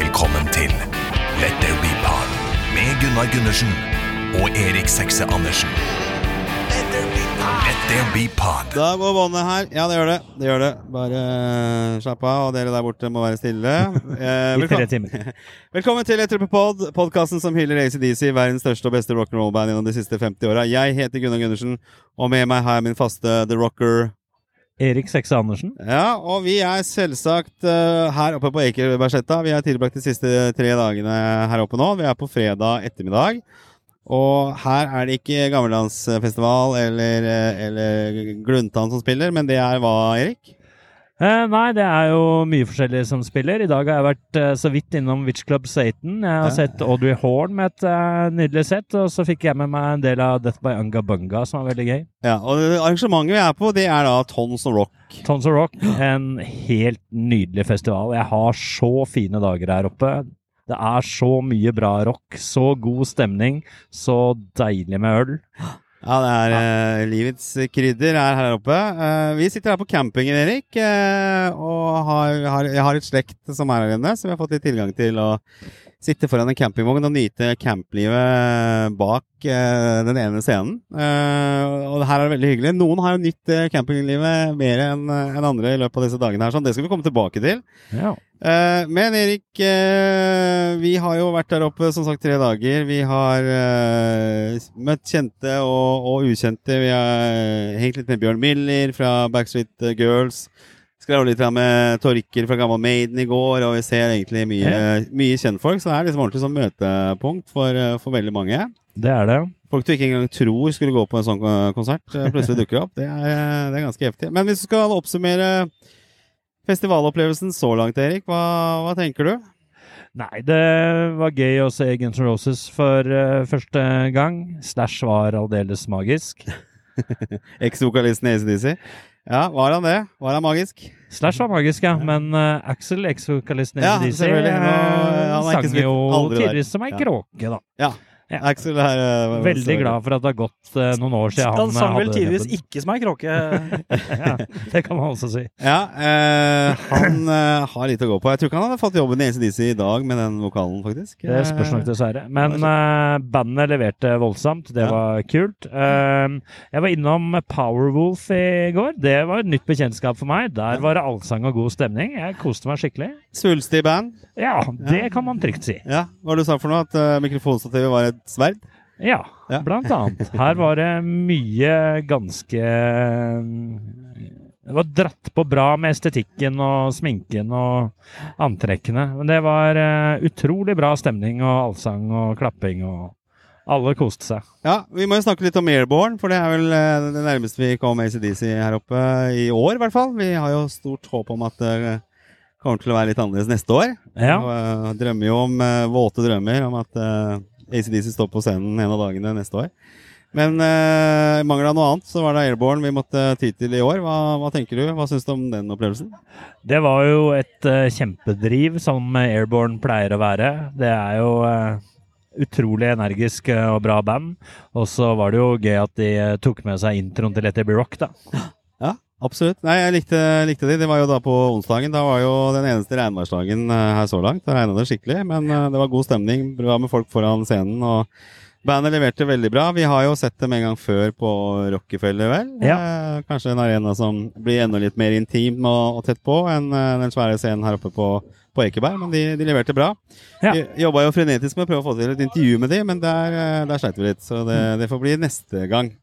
Velkommen til Let there be pod med Gunnar Gundersen og Erik Sekse Andersen. Let there be pod. Let there be pod. Da går båndet her. Ja, det gjør det. Det gjør det. Bare eh, slapp av, og dere der borte må være stille. Eh, I tre velkommen, timer. velkommen til Let There Be pod, podkasten som hyller ACDC, verdens største og beste rock'n'roll-band gjennom de siste 50 åra. Jeg heter Gunnar Gundersen, og med meg har jeg min faste The Rocker. Erik Sekse Andersen. Ja, og vi er selvsagt uh, her oppe på Ekebergsletta. Vi har tilbrakt de siste tre dagene her oppe nå. Vi er på fredag ettermiddag. Og her er det ikke gammeldansfestival eller, eh, eller Gluntan som spiller, men det er hva, Erik? Eh, nei, det er jo mye forskjellig som spiller. I dag har jeg vært eh, så vidt innom Witch Club Satan. Jeg har sett Audrey Horn med et eh, nydelig sett, og så fikk jeg med meg en del av Death by Unga Bunga, som var veldig gøy. Ja, og arrangementet vi er på, det er da Tons of Rock. Tons of Rock, en helt nydelig festival. Jeg har så fine dager her oppe. Det er så mye bra rock, så god stemning, så deilig med øl. Ja, det er eh, livets krydder er her oppe. Eh, vi sitter her på campingen, Erik, eh, og har, har, jeg har et slekt som er her inne, som vi har fått litt tilgang til å sitte foran en campingvogn og nyte camplivet bak eh, den ene scenen. Eh, og her er det veldig hyggelig. Noen har jo nytt eh, campinglivet mer enn andre i løpet av disse dagene her, sånn. Det skal vi komme tilbake til. Ja. Eh, men Erik, vi har jo vært der oppe som sagt tre dager. Vi har møtt kjente og, og ukjente. Vi har hengt litt med Bjørn Miller fra Backstreet Girls. Skrev litt med Torker fra Gammal Maiden i går, og vi ser egentlig mye, mye kjentfolk. Så det er liksom ordentlig sånn møtepunkt for, eh, for veldig mange. Det er det. Folk du ikke engang tror skulle gå på en sånn konsert, eh, plutselig dukker opp. Det er, eh, det er ganske heftig. Men hvis du skal oppsummere festivalopplevelsen så langt, Erik, hva, hva tenker du? Nei, det var gøy å se Guns N' Roses for uh, første gang. Slash var aldeles magisk. Eks-vokalisten i ACDC. Ja, var han det? Var han magisk? Slash var magisk, ja, men uh, Axel, eks-vokalisten i Ja, DC. Nå- eh, sang jo tidligere som ei kråke, da. Ja. Ja. Axel er uh, Veldig glad for at det har gått uh, noen år siden han Han sang eh, vel hadde tidligvis ikke som ei kråke. ja, det kan man også si. Ja, uh, han eh, har litt å gå på. Jeg tror ikke han hadde fått jobben i ACDC i dag med den vokalen, faktisk. Det spørs nok, dessverre. Men eh, bandet leverte voldsomt. Det Ja. var kult. Eh, jeg var innom Powerwolf i går. Det var et nytt bekjentskap for meg. Der var det allsang og god stemning. Jeg koste meg skikkelig. Svulstig band. Ja, det kan man trygt si. Ja, Hva var det du sa for noe? At eh, mikrofonstativet var et sverd? Ja, Ja. blant annet. Her var det mye ganske Det var dratt på bra med estetikken og sminken og antrekkene. Men det var eh, utrolig bra stemning og allsang og klapping og alle koste seg. Ja, Vi må jo snakke litt om Airborne, for det er vel eh, det nærmeste vi kom ACDC her oppe i år, i hvert fall. Vi har jo stort håp om at det kommer til å være litt annerledes neste år. Ja. Og, uh, drømmer jo om uh, våte drømmer om at uh, ACDC står på scenen en av dagene neste år. Men uh, i mangel av noe annet, så var det Airborne vi måtte ty til i år. Hva, hva tenker du? Hva syns du om den opplevelsen? Det var jo et uh, kjempedriv, som Airborne pleier å være. Det er jo uh, utrolig energisk uh, og bra band. Og så var det jo gøy at de eh, tok med seg introen til Let It Be Rock, da. Ja, absolutt. Nei, jeg likte, likte de. Det var jo da på onsdagen. Da var jo den eneste regnværsdagen eh, her så langt. Da regna det skikkelig, men eh, det var god stemning. Bra med folk foran scenen. og Bandet leverte veldig bra. Vi har jo sett dem en gang før på Rockefeller, vel? Ja. Eh, kanskje en arena som blir enda litt mer intim og, og tett på enn eh, den svære scenen her oppe på, på Ekeberg, men de, de leverte bra. Ja. Vi jobba jo frenetisk med å prøve å få til et intervju med dem, men der, der sleit vi litt. Så det, det får bli neste gang.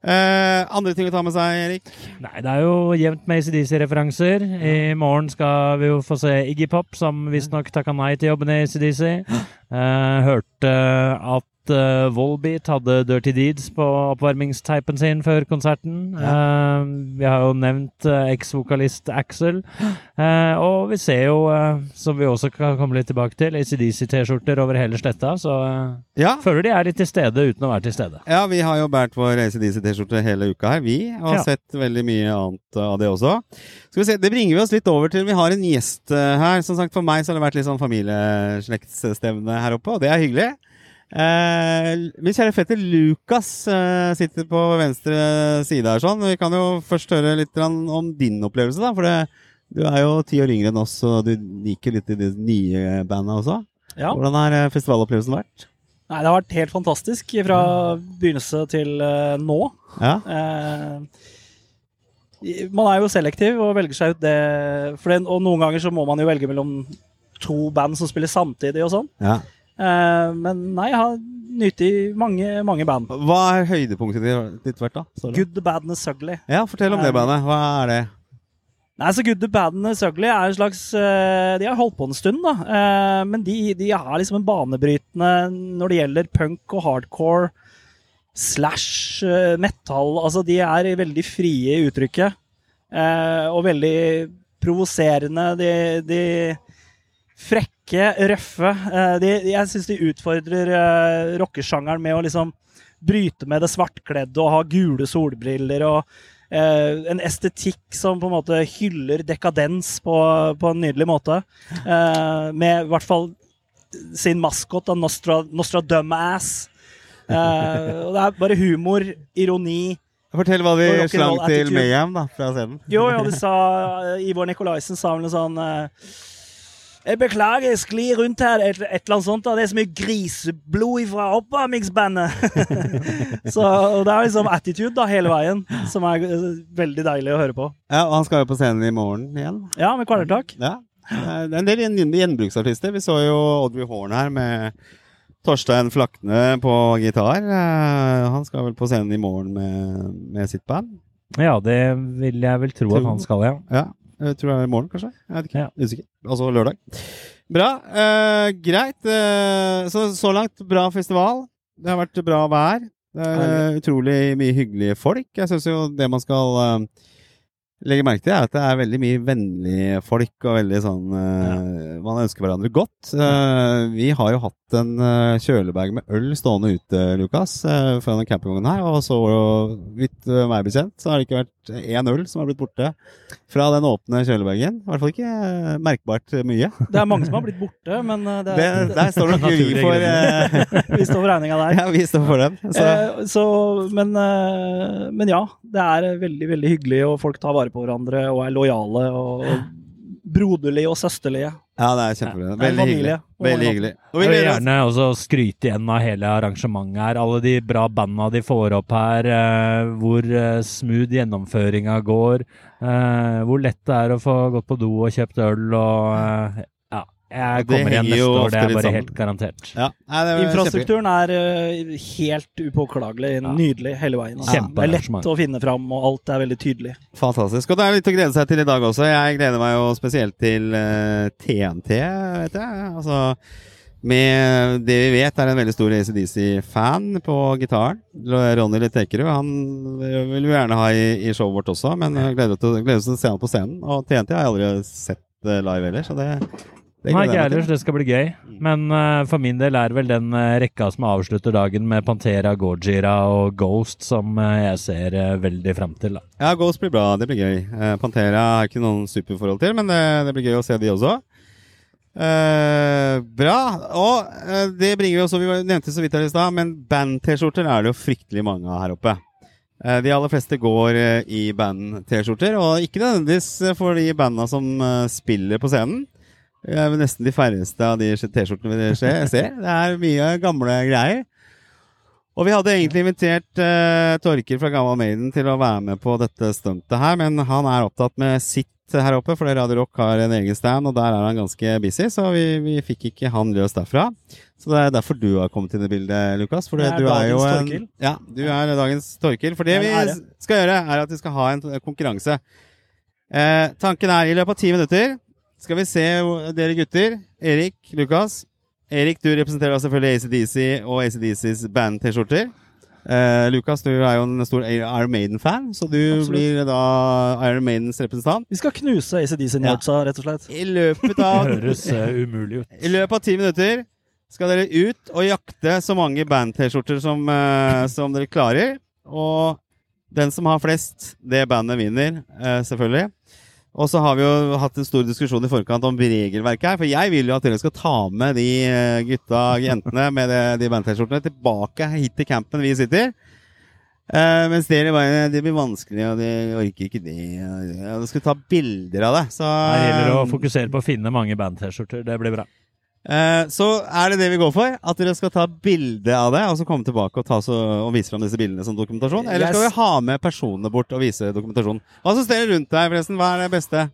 Eh, andre ting å ta med seg, Erik? Nei, det er jo jevnt med ACDC-referanser. I morgen skal vi jo få se Iggy Pop, som visstnok takka nei til jobben i ACDC. Eh, hørte at eh, Volbeat hadde Dirty Deeds på oppvarmingsteipen sin før konserten. Eh, vi har jo nevnt uh, eks-vokalist Axel. Eh, og vi ser jo, eh, som vi også kan komme litt tilbake til, ACDC-T-skjorter over hele sletta. Så eh, Ja. føler de er litt til stede uten å være til stede. Ja, vi har jo båret vår ACDC-T-skjorte hele uka her, vi. Og har Ja. sett veldig mye annet av det også. Skal vi se, Det bringer vi oss litt over til Vi har en gjest eh, her. Som sagt, For meg så har det vært litt sånn familieslektsstevne her oppe, og det er hyggelig. Eh, min kjære fetter Lukas eh, sitter på venstre side her sånn. Vi kan jo først høre litt om din opplevelse, da. For det, Du er jo ti år yngre enn oss, og du liker litt i de nye bandene også. Ja. Hvordan har eh, festivalopplevelsen vært? Nei, det har vært helt fantastisk fra begynnelse til eh, nå. Ja, Eh, man er jo selektiv og velger seg ut det, for det Og noen ganger så må man jo velge mellom to band som spiller samtidig og sånn. ja. Eh, men nei, jeg har nytt i mange, mange band. Hva er høydepunktet ditt- vært, da? Sorry. Good, the Bad and the Ugly. Ja, fortell om det bandet. Hva er det? Nei, så Good, the Bad and the Ugly er en slags eh, De har holdt på en stund, da. Eh, men de, de er liksom en banebrytende når det gjelder punk og hardcore slash eh, metal. Altså, de er veldig frie i uttrykket. eh, og veldig provoserende. De, de frekke, røffe. Eh, de, jeg syns de utfordrer uh, rockesjangeren med å liksom bryte med det svartkledde og ha gule solbriller og eh, en estetikk som på en måte hyller dekadens på, på en nydelig måte. Eh, med i hvert fall sin maskot, av Nostra, Nostradum-ass. Eh, og det er bare humor, ironi. Fortell hva de slang til. Mayhem da, fra scenen. Jo, jo, de sa eh, Ivor Nikolaisen sa vel noe sånn eh, Jeg beklager, jeg sklir rundt her, et, et eller annet sånt. Det er så mye griseblod fra oppvarmingsbandet. så og det er liksom attitude da, hele veien, som er eh, veldig deilig å høre på. Ja, og han skal jo på scenen i morgen igjen. Ja, med kvelertak. Ja. Det er en del gjen- gjenbruksartister. Vi så jo Audrey Horn her med Torstein Flakne på gitar. Eh, Han skal vel på scenen i morgen med, med sitt band. Ja, det vil jeg vel tro at han skal, ja. Ja, jeg tror det er i morgen, kanskje. Jeg vet ikke. Ja. Usikker. Altså lørdag. Bra. Uh, greit. Uh, så, så langt bra festival. Det har vært bra vær. Det er uh, utrolig mye hyggelige folk. Jeg syns jo det man skal eh, legge merke til, er at det er veldig mye vennlige folk, og veldig sånn eh, Man ønsker hverandre godt. Uh, vi har jo hatt en uh, kjølebag med øl stående ute, Lukas, uh, foran campingvognen her, og så vidt uh, meg bekjent, så har det ikke vært én øl som har blitt borte fra den åpne kjølebagen. I hvert fall ikke eh, merkbart mye. Det er mange som har blitt borte, men eh, det Det, er, der står nok vi for eh, vi står for regninga der. Ja, vi står for den. Så, Eh, så, men, eh, men ja, det er veldig veldig hyggelig, og folk tar vare på hverandre og er lojale og, broderlige og søsterlige. ja, det er kjempebra. Veldig hyggelig. familie. Veldig hyggelig. Og vi Jeg vil gjerne også skryte igjen av hele arrangementet her. Alle de bra banda de får opp her. eh, hvor eh, smooth gjennomføringa går. eh, hvor lett det er å få gått på do og kjøpt øl og eh. Jeg kommer igjen neste år, det er bare helt garantert. Ja, nei, det Infrastrukturen er uh, helt upåklagelig nydelig hele veien. Ja. Det er lett å finne fram, og alt er veldig tydelig. Fantastisk. Og det er litt å glede seg til i dag også. Jeg gleder meg jo spesielt til uh, TNT, vet jeg. Altså, med det vi vet, er en veldig stor ACDC-fan på gitaren. Ronny Littekerud. Han vil vi gjerne ha i, i showet vårt også, men gleder oss til, gleder oss til å se han på scenen. Og TNT har jeg aldri sett eh, live heller, så det Nei, ikke jeg ellers. Det skal bli gøy. Men uh, for min del er vel den uh, rekka som avslutter dagen med Pantera, Gojira og Ghost, som uh, jeg ser veldig fram til. Da. Ja, Ghost blir bra. Det blir gøy. Pantera har ikke noen superforhold til, men det, det blir gøy å se de også. Bra. Og det bringer vi også Vi nevnte så vidt her i stad, men band-T-skjorter er det jo fryktelig mange av her oppe. De aller fleste går i band-T-skjorter, og ikke nødvendigvis for de banda som spiller på scenen. Det er nesten de færreste av de T-skjortene vi ser. Det er mye gamle greier. Og vi hadde egentlig invitert uh, Torker fra Gamma Maiden til å være med på dette stuntet her, men han er opptatt med sitt her oppe, for Radio Rock har en egen stand, og der er han ganske busy, så vi, vi fikk ikke han løs derfra. Så det er derfor du har kommet inn i bildet, Lukas. For er du er jo en Torkil. Ja, du er dagens Torkil. For det vi skal gjøre, er at vi skal ha en konkurranse. Eh, tanken er i løpet av ti minutter skal vi se dere gutter, Erik, Lukas Erik, du representerer selvfølgelig ACDC og ACDCs band-T-skjorter. Eh, Lukas, du er jo en stor Iron Maiden-fan, så du Absolutt. blir da Iron Maidens representant. Vi skal knuse ACDC Ja. Rett og slett. I løpet Det av høres eh, umulig ut. I løpet av ti minutter skal dere ut og jakte så mange band-T-skjorter som, eh, som dere klarer. Og den som har flest, det bandet vinner, eh, selvfølgelig. Og så har vi jo hatt en stor diskusjon i forkant om regelverket her. For jeg vil jo at dere skal ta med de eh, gutta og jentene med de band-T-skjortene tilbake hit til campen vi sitter. Uh, mens dere bare Det blir vanskelig, og de orker ikke det. og- Ja, de skal ta bilder av det. Så, Her gjelder det å fokusere på å finne mange band-T-skjorter. Det blir bra. Eh, så er det det vi går for. At dere skal ta bilde av det, og så komme tilbake og, ta så, og vise fram disse bildene som dokumentasjon. Eller skal vi ha med personene bort og vise dokumentasjon? Hva syns dere rundt deg, forresten? Hva er det beste?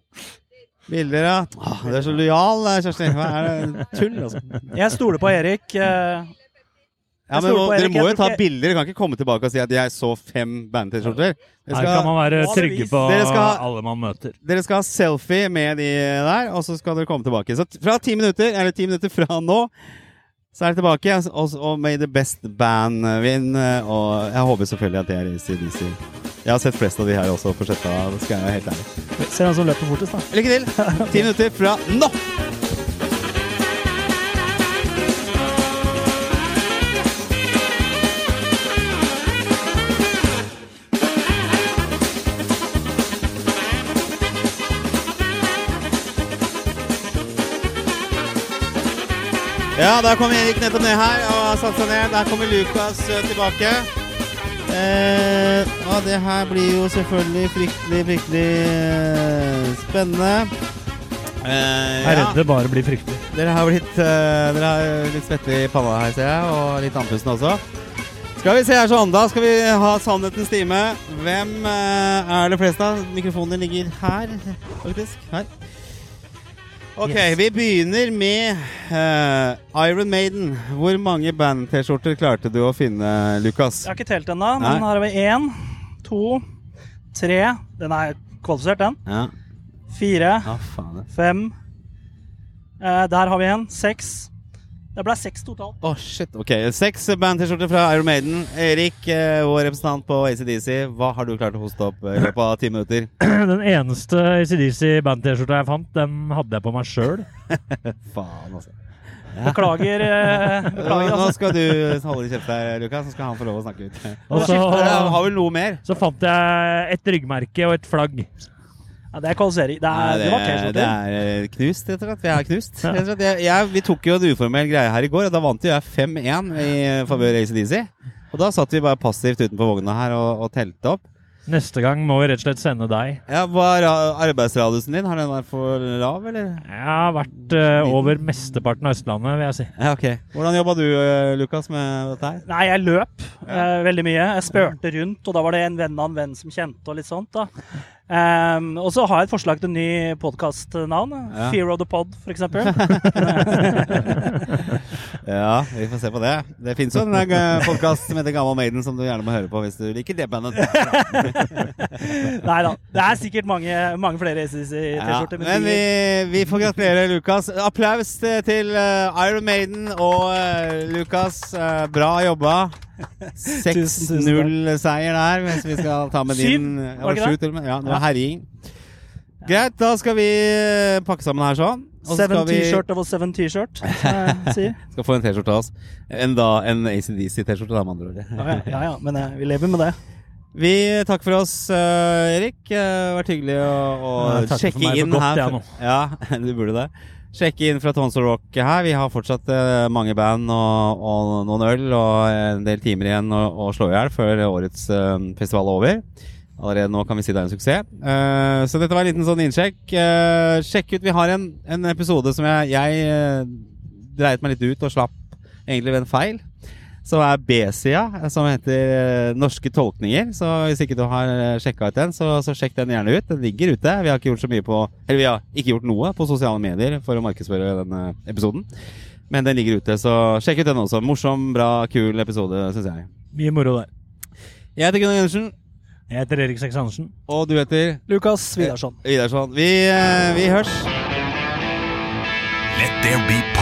Bilder, ja. Åh, du er så lojal, Kjersti. Hva er det? Tull, altså. Jeg stoler på Erik. eh, Ja, men må, Dere må jo ta bilder. Dere kan ikke komme tilbake og si at jeg så fem band-T-skjorter. Her kan man være trygge på skal ha- alle man møter. dere skal ha selfie med de der, og så skal dere komme tilbake. Så fra ti minutter, eller ti minutter fra nå, så er det tilbake. Og, og May the best band win. Og jeg håper selvfølgelig at det er ACDC. Jeg har sett flest av de her også på sjetta, skal jeg være helt ærlig. Ser han som løper fortest, da. Lykke til! Ti minutter fra nå! Ja, da kom Erik nettopp ned her og satte seg ned. Der kommer Lukas eh, tilbake. Eh, og det her blir jo selvfølgelig fryktelig, fryktelig eh, spennende. Eh, Jeg er ja, redd det bare blir fryktelig. dere har blitt eh, Dere har litt svette i panna her, ser jeg, og litt andpusten også. Skal vi se her sånn, da skal vi ha sannhetens time. Hvem eh, er det flest av? Mikrofonen ligger her, faktisk. Her. Ok, Yes. vi begynner med uh, Iron Maiden. Hvor mange band-T-skjorter klarte du å finne, Lukas? Jeg har ikke telt ennå, men her har vi én, to, tre Den er kvalifisert, den. Ja, Fire, faen. fem eh, Der har vi en. Seks. Det ble seks totalt. Å, shit. Ok, Seks band-T-skjorter fra Iron Maiden. Erik, eh, vår representant på ACDC, hva har du klart å hoste opp eh, i løpet av ti minutter? Den eneste ACDC band-T-skjorta jeg fant, den hadde jeg på meg sjøl. Faen, altså. Beklager. Eh, Nå, altså. skal du holde kjeft her, Lukas, så skal han få lov å snakke ut. Og så, har vel noe mer? så fant jeg et ryggmerke og et flagg. Ja, det er kvalifisering. Det, er, det var det er knust, rett og slett. Vi er knust. Rett og slett. Jeg, jeg, vi tok jo en uformell greie her i går, og da vant jo jeg 5-1 i favør ACDC. Og da satt vi bare passivt utenfor vogna her og, og telte opp. Neste gang må vi rett og slett sende deg. Ja, Hva er arbeidsradiusen din? Har den vært for lav, eller? Jeg har vært uh, over mesteparten av Østlandet, vil jeg si. Ja, ok. Hvordan jobba du, eh, Lukas, med dette her? Nei, jeg løp eh, veldig mye. Jeg spurte rundt, og da var det en venn av en venn som kjente, og litt sånt. da. Ehm, og så har jeg et forslag til en ny podkastnavn. Ja. Fear of the Pod, eksempel. Ja, vi får se på det. Det fins jo en podkast som heter Gammal Maiden, som du gjerne må høre på hvis du liker det bandet. Nei da. Det er sikkert mange, mange flere Ja, ACC-T-skjorter. men vi, vi får gratulere Lukas. Applaus eh, til eh, Iron Maiden og eh, Lukas. Eh, bra jobba. Tusen, tusen 6-0-seier der, hvis vi skal ta med din Ja, sju til og med. Ja, det var herjing. Greit, da skal vi eh, pakke sammen her sånn. Og Seven T-shirt over seven T-shirt, som jeg sier. skal få en T-skjorte av oss. En, da, en ACDC-T-skjorte, da, med andre ord. Ja, ja, ja. Men eh, vi lever med det. Vi takker for oss, eh, Erik. Det har vært hyggelig å, å Ja, jeg takker for sjekke meg for inn godt, her. jeg nå. Ja, du burde det. Sjekke inn fra Tonsor Rock her. Vi har fortsatt eh, mange band og, og noen øl og en del timer igjen å, å slå i hjel før årets eh, festival er over. Allerede nå kan vi si det er en suksess. Eh, så dette var en liten sånn innsjekk. Eh, sjekk ut, vi har en, en episode som jeg, jeg eh, dreit meg litt ut og slapp egentlig ved en feil. Som er B-sida, som heter eh, Norske tolkninger. Så hvis ikke du har uh, sjekka ut den, så, så sjekk den gjerne ut. Den ligger ute. Vi har ikke gjort så mye på Eller vi har ikke gjort noe på sosiale medier for å markedsføre denne episoden. Men den ligger ute, så sjekk ut den også. Morsom, bra, kul episode, syns jeg. Mye moro der. Jeg heter Gunnar Gundersen, Jeg heter Erik Seks Andersen. og du heter Lukas Vidarsson. Vidarsson. Vi, eh, vi hørs. Let there be.